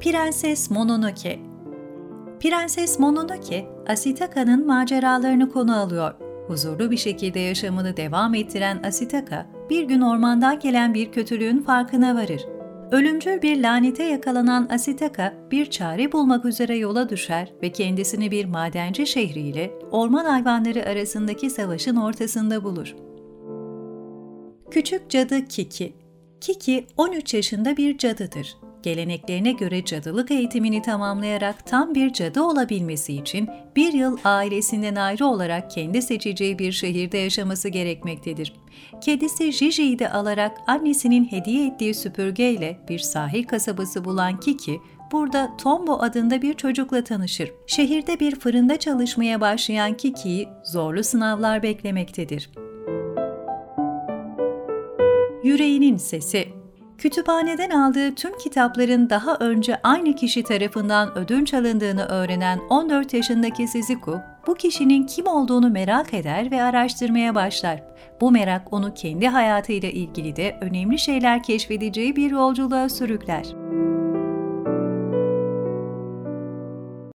Prenses Mononoke Prenses Mononoke, Asitaka'nın maceralarını konu alıyor. Huzurlu bir şekilde yaşamını devam ettiren Asitaka, bir gün ormandan gelen bir kötülüğün farkına varır. Ölümcül bir lanete yakalanan Asitaka, bir çare bulmak üzere yola düşer ve kendisini bir madenci şehriyle orman hayvanları arasındaki savaşın ortasında bulur. Küçük Cadı Kiki Kiki 13 yaşında bir cadıdır. Geleneklerine göre cadılık eğitimini tamamlayarak tam bir cadı olabilmesi için bir yıl ailesinden ayrı olarak kendi seçeceği bir şehirde yaşaması gerekmektedir. Kedisi Gigi'yi de alarak annesinin hediye ettiği süpürgeyle bir sahil kasabası bulan Kiki, burada Tombo adında bir çocukla tanışır. Şehirde bir fırında çalışmaya başlayan Kiki'yi zorlu sınavlar beklemektedir. Yüreğinin Sesi Kütüphaneden aldığı tüm kitapların daha önce aynı kişi tarafından ödünç alındığını öğrenen 14 yaşındaki Siziku, bu kişinin kim olduğunu merak eder ve araştırmaya başlar. Bu merak onu kendi hayatıyla ilgili de önemli şeyler keşfedeceği bir yolculuğa sürükler.